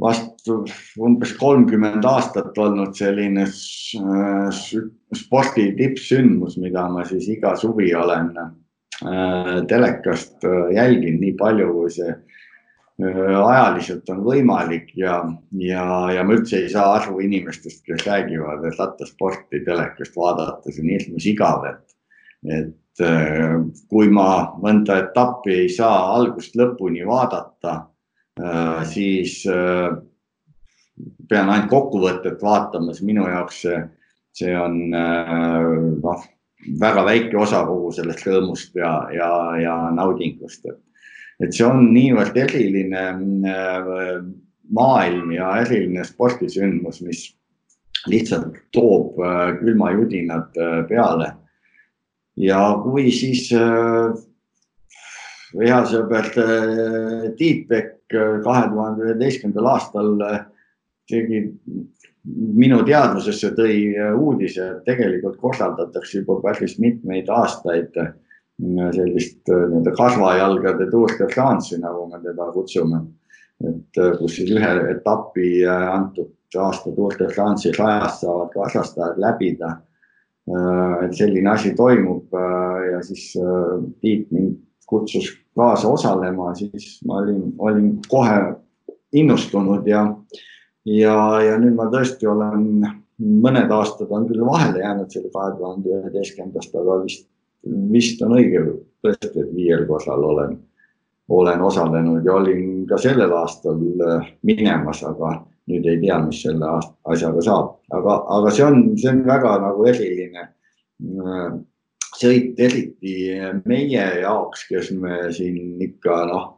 vastu umbes kolmkümmend aastat olnud selline äh, spordi tippsündmus, mida ma siis iga suvi olen äh, telekast äh, jälginud. Nii palju, kui see ajaliselt on võimalik ja, ja, ja ma üldse ei saa aru inimestest, kes räägivad, et rattasporti telekast vaadata, see on hirmus igav, et, et kui ma mõnda etappi ei saa algusest lõpuni vaadata siis äh, pean ainult kokkuvõtet vaatama, siis minu jaoks see, see on äh, noh, väga väike osa kogu sellest rõõmust ja, ja, ja naudingust, et, et see on niivõrd eriline maailm ja eriline spordisündmus, mis lihtsalt toob külmajudinad peale. ja kui siis hea sõber Tiit Pekk kahe tuhande üheteistkümnendal aastal tegi minu teadvusesse tõi äh, uudise, et tegelikult korraldatakse juba päris mitmeid aastaid äh, sellist nii-öelda kasvajalgade Tour de France'i, nagu me teda kutsume. et kus siis ühe etapi antud aasta Tour de France'i rajast saavad kasvastajad läbida. et selline asi toimub ja siis Tiit mind kutsus kaasa osalema, siis ma olin, olin kohe innustunud ja ja, ja nüüd ma tõesti olen, mõned aastad on küll vahele jäänud selle kahe tuhande üheteistkümnendast, aga vist, vist on õige tõesti, et viiel korral olen, olen osalenud ja olin ka sellel aastal äh, minemas, aga nüüd ei tea, mis selle asjaga saab, aga, aga see on, see on väga nagu eriline äh, sõit, eriti meie jaoks, kes me siin ikka noh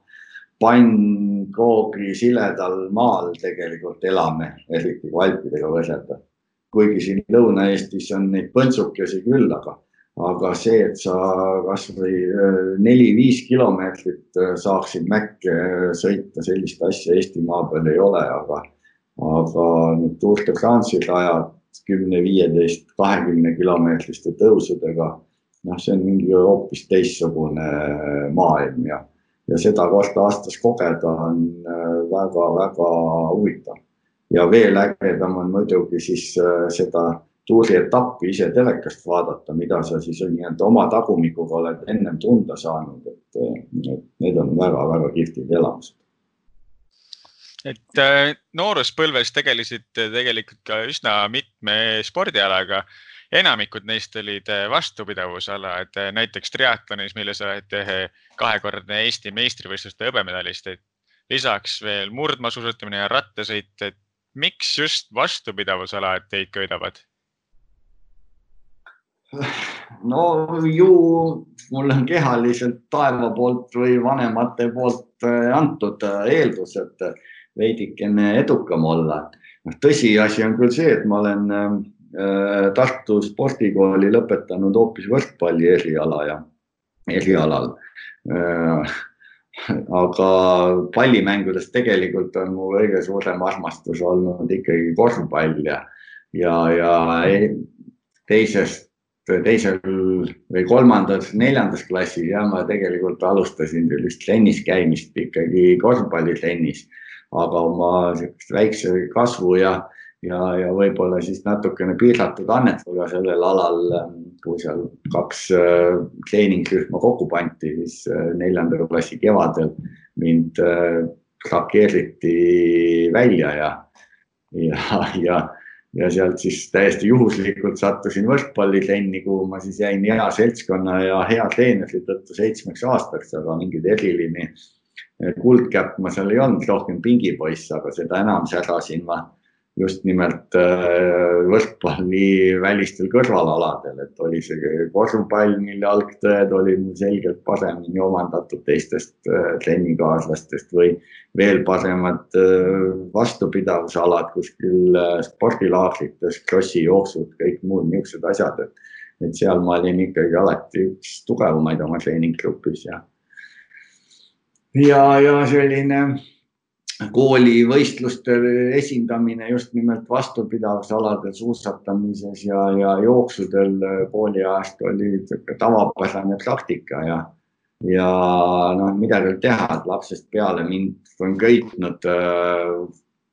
pannkoogri siledal maal tegelikult elame, eriti kui Alpidega võrrelda. kuigi siin Lõuna-Eestis on neid põntsukesi küll, aga, aga see, et sa kasvõi äh, neli-viis kilomeetrit äh, saaksid Mäkke sõita, sellist asja Eestimaa peal ei ole, aga, aga need Tour de France'i rajad kümne, viieteist, kahekümne kilomeetriste tõusudega, noh, see on mingi hoopis teistsugune maailm ja ja seda kord aastas kogeda on väga-väga äh, huvitav. ja veel ägedam on muidugi siis äh, seda tuuri etappi ise telekast vaadata, mida sa siis nii-öelda oma tagumikuga oled ennem tunda saanud, et, need on väga-väga kihvtid elamused. Et äh, nooruspõlves tegelesite tegelikult ka üsna mitme spordialaga enamikud neist olid eh, vastupidavusalad, eh, näiteks triatlonis, milles olete eh, kahekordne Eesti meistrivõistluste hõbemedalist, et lisaks veel murdmaasuusatamine ja rattasõit, et miks just vastupidavusalad teid köidavad? no ju mul on kehaliselt taeva poolt või vanemate poolt antud eeldused veidikene edukam olla. noh, tõsiasi on küll see, et ma olen Tartu spordikooli lõpetanud hoopis võrkpalli eriala ja erialal. Äh, aga pallimängudest tegelikult on mu kõige suurem armastus olnud ikkagi korvpall ja, ja, ja teisest, teisel või kolmandas, neljandas klassis ja ma tegelikult alustasin sellist trennis käimist ikkagi korvpallitrennis, aga oma sihukest väikse kasvu ja ja, ja võib-olla siis natukene piiratud annetusega sellel alal, kui seal kaks äh, treeningrühma kokku pandi, siis äh, neljanda klassi kevadel mind šokeeriti äh, välja ja, ja, ja, ja sealt siis täiesti juhuslikult sattusin võrkpallitrenni, kuhu ma siis jäin hea seltskonna ja hea treeneri tõttu seitsmeks aastaks, aga mingeid eriline kuldkäpp ma seal ei olnud, rohkem pingipoiss, aga seda enam särasin ma just nimelt äh, võrkpalli välistel kõrvalaladel, et oli see korvpall, mille algtõed olid mul selgelt paremini omandatud teistest äh, trennikaaslastest või veel paremad äh, vastupidavusalad kuskil spordilaagrites, krossi jooksud, kõik muud niisugused asjad, et, et seal ma olin ikkagi alati üks tugevamaid oma treeninggrupis ja ja, ja selline koolivõistlustel esindamine just nimelt vastupidavusaladel suusatamises ja, ja jooksudel kooliajast oli tavapärane praktika ja, ja noh, midagi ei teha, et lapsest peale mind on köitnud äh,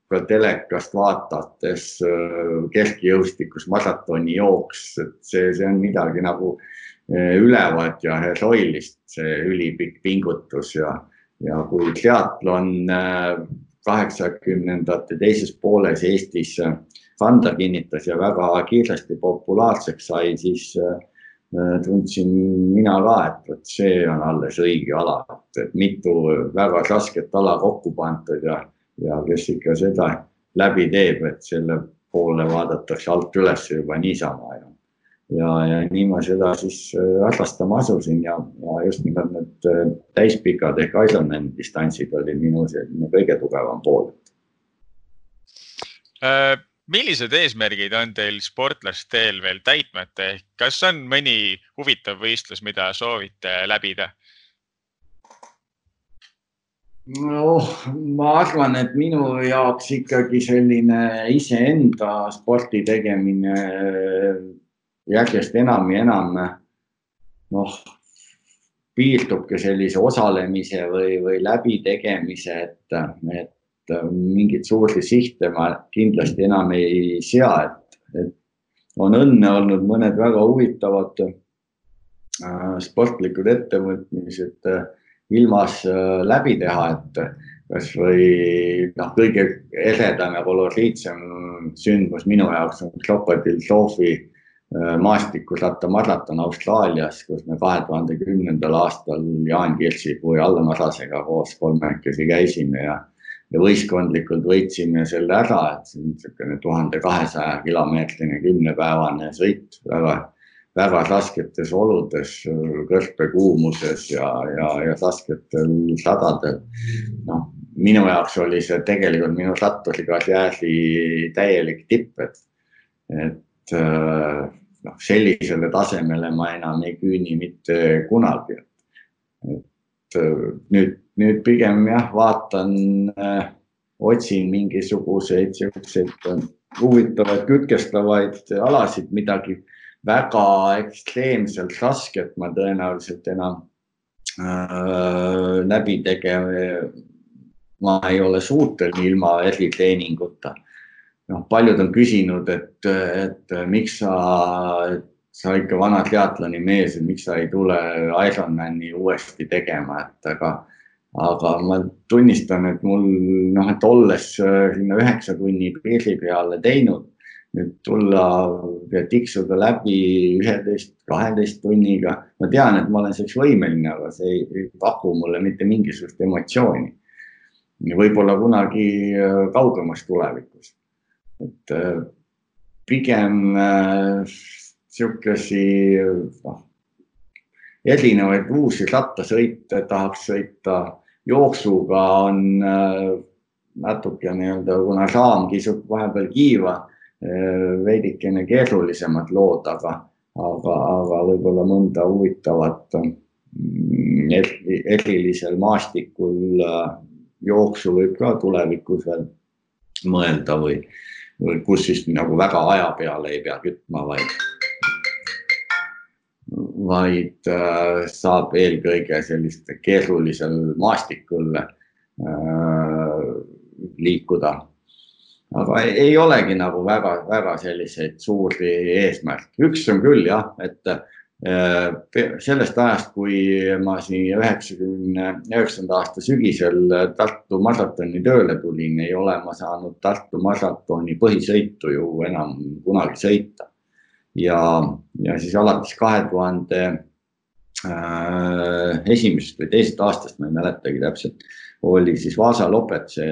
ka telekast vaadates äh, kergejõustikus maratonijooks, et see, see on midagi nagu äh, ülevat ja heroilist, see ülipikk pingutus ja ja kui triatlon äh, kaheksakümnendate teises pooles Eestis kanda äh, kinnitas ja väga kiiresti populaarseks sai, siis äh, tundsin mina ka, et vot see on alles õige ala, et mitu väga rasket ala kokku pandud ja, ja kes ikka seda läbi teeb, et selle poole vaadatakse alt üles juba niisama ja, ja, ja nii ma seda siis harrastama asusin ja, ja just nimelt täispikad ehk Ironman distantsid olid minu selline kõige tugevam pool millised eesmärgid on teil sportlasteel veel täitmata, ehk kas on mõni huvitav võistlus, mida soovite läbida? noh, ma arvan, et minu jaoks ikkagi selline iseenda sporti tegemine järjest enam ja enam noh, piirdubki sellise osalemise või, või läbitegemise, et, et äh, mingeid suuri sihte ma kindlasti enam ei sea, et, et on õnne olnud mõned väga huvitavad äh, sportlikud ettevõtmised äh, ilmas äh, läbi teha, et kasvõi noh, kõige eredam ja koloriitsem sündmus minu jaoks on Krokodil Sofi äh, maastikusrattamaraton Austraalias, kus me kahe tuhande kümnendal aastal Jaan Kirsipuu ja Allan Arasega koos kolmekesi käisime ja ja võistkondlikult võitsime selle ära, et see on niisugune tuhande kahesaja kilomeetrine kümnepäevane sõit väga, väga rasketes oludes, kõrgpekuumuses ja, ja, ja rasketel sadadel. noh, minu jaoks oli see tegelikult minu satturikarjääri täielik tipp, et, et noh, sellisele tasemele ma enam ei küüni mitte kunagi. et nüüd nüüd pigem jah, vaatan äh,, otsin mingisuguseid siukseid äh, huvitavaid kütkestavaid alasid, midagi väga ekstreemselt rasket ma tõenäoliselt enam äh, läbi tegema. ma ei ole suuteline ilma eritreeninguta. Noh, paljud on küsinud, et, et miks sa, sa ikka vana triatloni mees, et miks sa ei tule Ironmani uuesti tegema, et aga aga ma tunnistan, et mul noh, et olles sinna üheksa tunni piiri peale teinud, nüüd tulla ja tiksuda läbi üheteist, kaheteist tunniga. ma tean, et ma olen selleks võimeline, aga see ei, ei paku mulle mitte mingisugust emotsiooni. võib-olla kunagi kaugemas tulevikus. Et äh, pigem sihukesi noh erinevaid uusi rattasõite tahaks sõita. jooksuga on äh, natuke nii-öelda, kuna raam kisub vahepeal kiiva, äh, veidikene keerulisemad lood, aga, aga, aga võib-olla mõnda huvitavat mm, erilisel maastikul äh, jooksu võib ka tulevikus veel mõelda või kus siis nagu väga aja peale ei pea kütma, vaid vaid äh, saab eelkõige sellist keerulisel maastikul äh, liikuda. aga ei, olegi nagu väga-väga selliseid suuri eesmärke, üks on küll jah, et sellest ajast, kui ma siin üheksakümne üheksanda aasta sügisel Tartu maratoni tööle tulin, ei ole ma saanud Tartu maratoni põhisõitu ju enam kunagi sõita. Ja, ja siis alates kahe tuhande äh, esimesest või teisest aastast, ma ei mäletagi täpselt, oli siis Vaasa Lopet see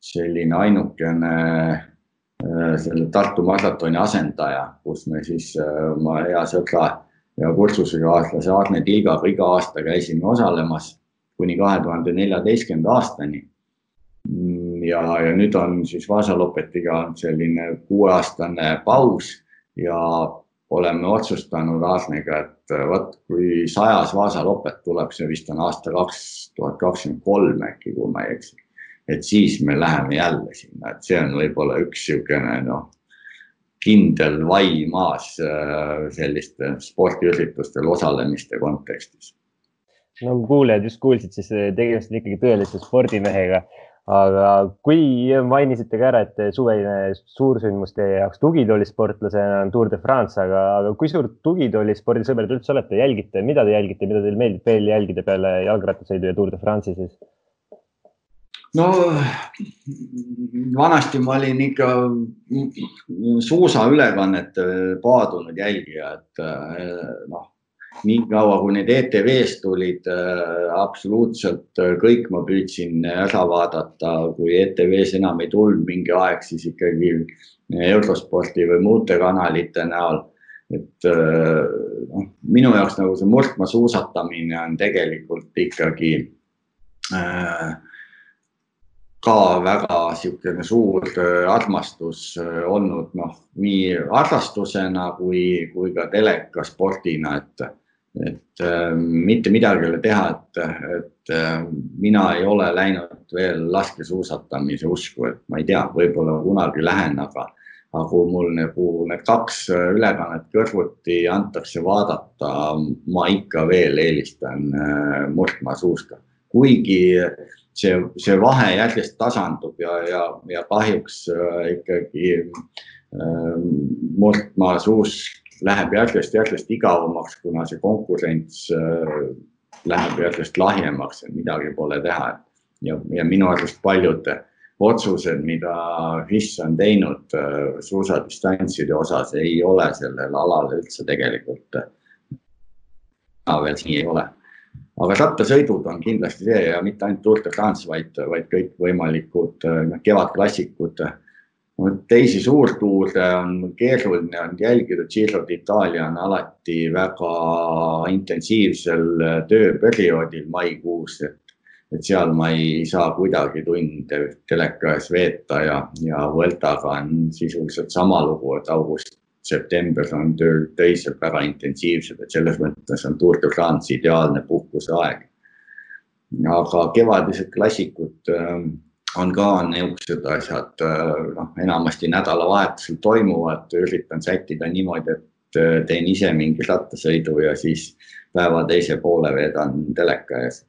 selline ainukene äh, selle Tartu maratoni asendaja, kus me siis äh, oma hea sõbra ja kursusekaaslase Arne Tilgaga iga aasta käisime osalemas kuni kahe tuhande neljateistkümnenda aastani. ja, ja nüüd on siis Vaasa Lopetiga selline kuueaastane paus ja oleme otsustanud Aasniga, et vot kui sajas Vaasa lopet tuleb, see vist on aasta kaks tuhat kakskümmend kolm äkki, kui ma ei eksi. et siis me läheme jälle sinna, et see on võib-olla üks niisugune noh, kindel vai maas äh, selliste spordiüritustel osalemiste kontekstis. no kuulajad just kuulsid, siis tegemist on ikkagi tõelise spordimehega aga kui mainisite ka ära, et suveline suursündmus teie jaoks tugitoolisportlasena on Tour de France, aga, aga kui suur tugitoolispordisõber te üldse olete, jälgite, mida te jälgite, mida teil meeldib veel jälgida peale jalgrattasõidu ja Tour de France'i siis? No vanasti ma olin ikka suusaülekannete paadunud jälgija, et noh nii kaua, kui need ETV-st tulid äh,, absoluutselt kõik ma püüdsin ära vaadata, kui ETV-s enam ei tulnud mingi aeg, siis ikkagi Eurosporti või muude kanalite näol. Et noh, minu jaoks nagu see murdmaa suusatamine on tegelikult ikkagi äh, ka väga niisugune suur armastus olnud, noh, nii harrastusena kui, kui ka telekaspordina, et et äh, mitte midagi ei ole teha, et, et äh, mina ei ole läinud veel laskesuusatamise usku, et ma ei tea, võib-olla kunagi lähen, aga, aga kui mul nagu need kaks ülekannet kõrvuti antakse vaadata, ma ikka veel eelistan äh, murdmaasuuska, kuigi see, see vahe järjest tasandub ja, ja, ja kahjuks äh, ikkagi äh, murdmaasuusk läheb järjest-järjest igavamaks, kuna see konkurents äh, läheb järjest lahjemaks, et midagi pole teha. ja, ja minu arust paljud otsused, mida FIS on teinud äh, suusadistantside osas, ei ole sellel alal üldse tegelikult veel nii ei ole. Aga rattasõidud on kindlasti see ja mitte ainult Tour de France, vaid, vaid kõikvõimalikud äh, kevadklassikud. Teisi suurtuure on keeruline on jälgida, Giro d'Itaalia on alati väga intensiivsel tööperioodil maikuus, et, et seal ma ei saa kuidagi tunde teleka ees veeta ja, ja Vueltaga on sisuliselt sama lugu, et august, september on töö, töised väga intensiivsed, et selles mõttes on Tour de France ideaalne puhkuseaeg. aga kevadised klassikud on ka niisugused asjad, noh, enamasti nädalavahetusel toimuvad, üritan sättida niimoodi, et äh, teen ise mingi rattasõidu ja siis päeva teise poole veedan teleka ees.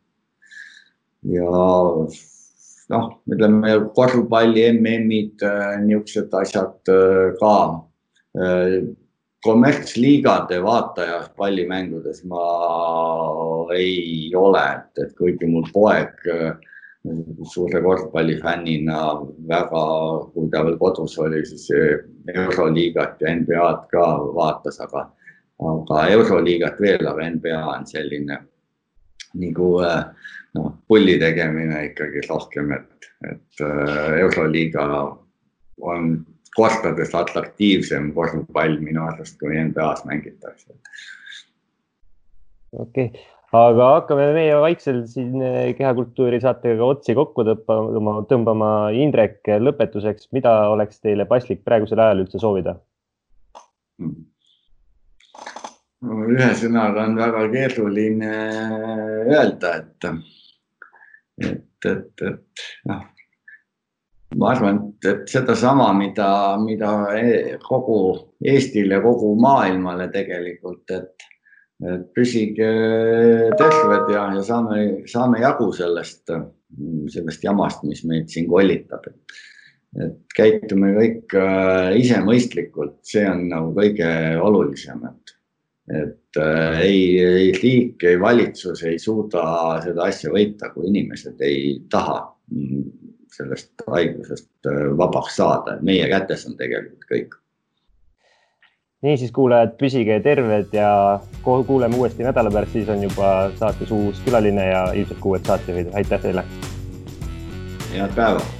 ja noh, ütleme korvpalli MM-id, äh, niisugused asjad äh, ka. Kommertsliigade vaataja pallimängudes ma ei ole, et, et kuigi mul poeg äh, suure korvpallifännina väga, kui ta veel kodus oli, siis Euroliigat ja NBA-d ka vaatas, aga, aga Euroliigat veel, aga NBA on selline nagu noh, pulli tegemine ikkagi rohkem, et, et äh, Euroliiga on kordades atraktiivsem korvpall minu arust, kui NBA-s mängitakse. okei okay aga hakkame meie vaikselt siin eh, kehakultuuri saatega otsi kokku tõmbama, tõmbama. Indrek, lõpetuseks, mida oleks teile paslik praegusel ajal üldse soovida? ühesõnaga on väga keeruline öelda, et, et, et, et noh, ma arvan, et, sedasama, mida, mida e-, kogu Eestile, kogu maailmale tegelikult, et et püsige terved ja, ja saame, saame jagu sellest, sellest jamast, mis meid siin kollitab. et käitume kõik äh, ise mõistlikult, see on nagu kõige olulisem, et, et äh, ei, ei riik, ei valitsus ei suuda seda asja võita, kui inimesed ei taha sellest haigusest äh, vabaks saada, meie kätes on tegelikult kõik niisiis, kuulajad, püsige terved ja kuuleme uuesti nädala pärast, siis on juba saates uus külaline ja ilmselt ka uued saatejuhid. aitäh teile. head päeva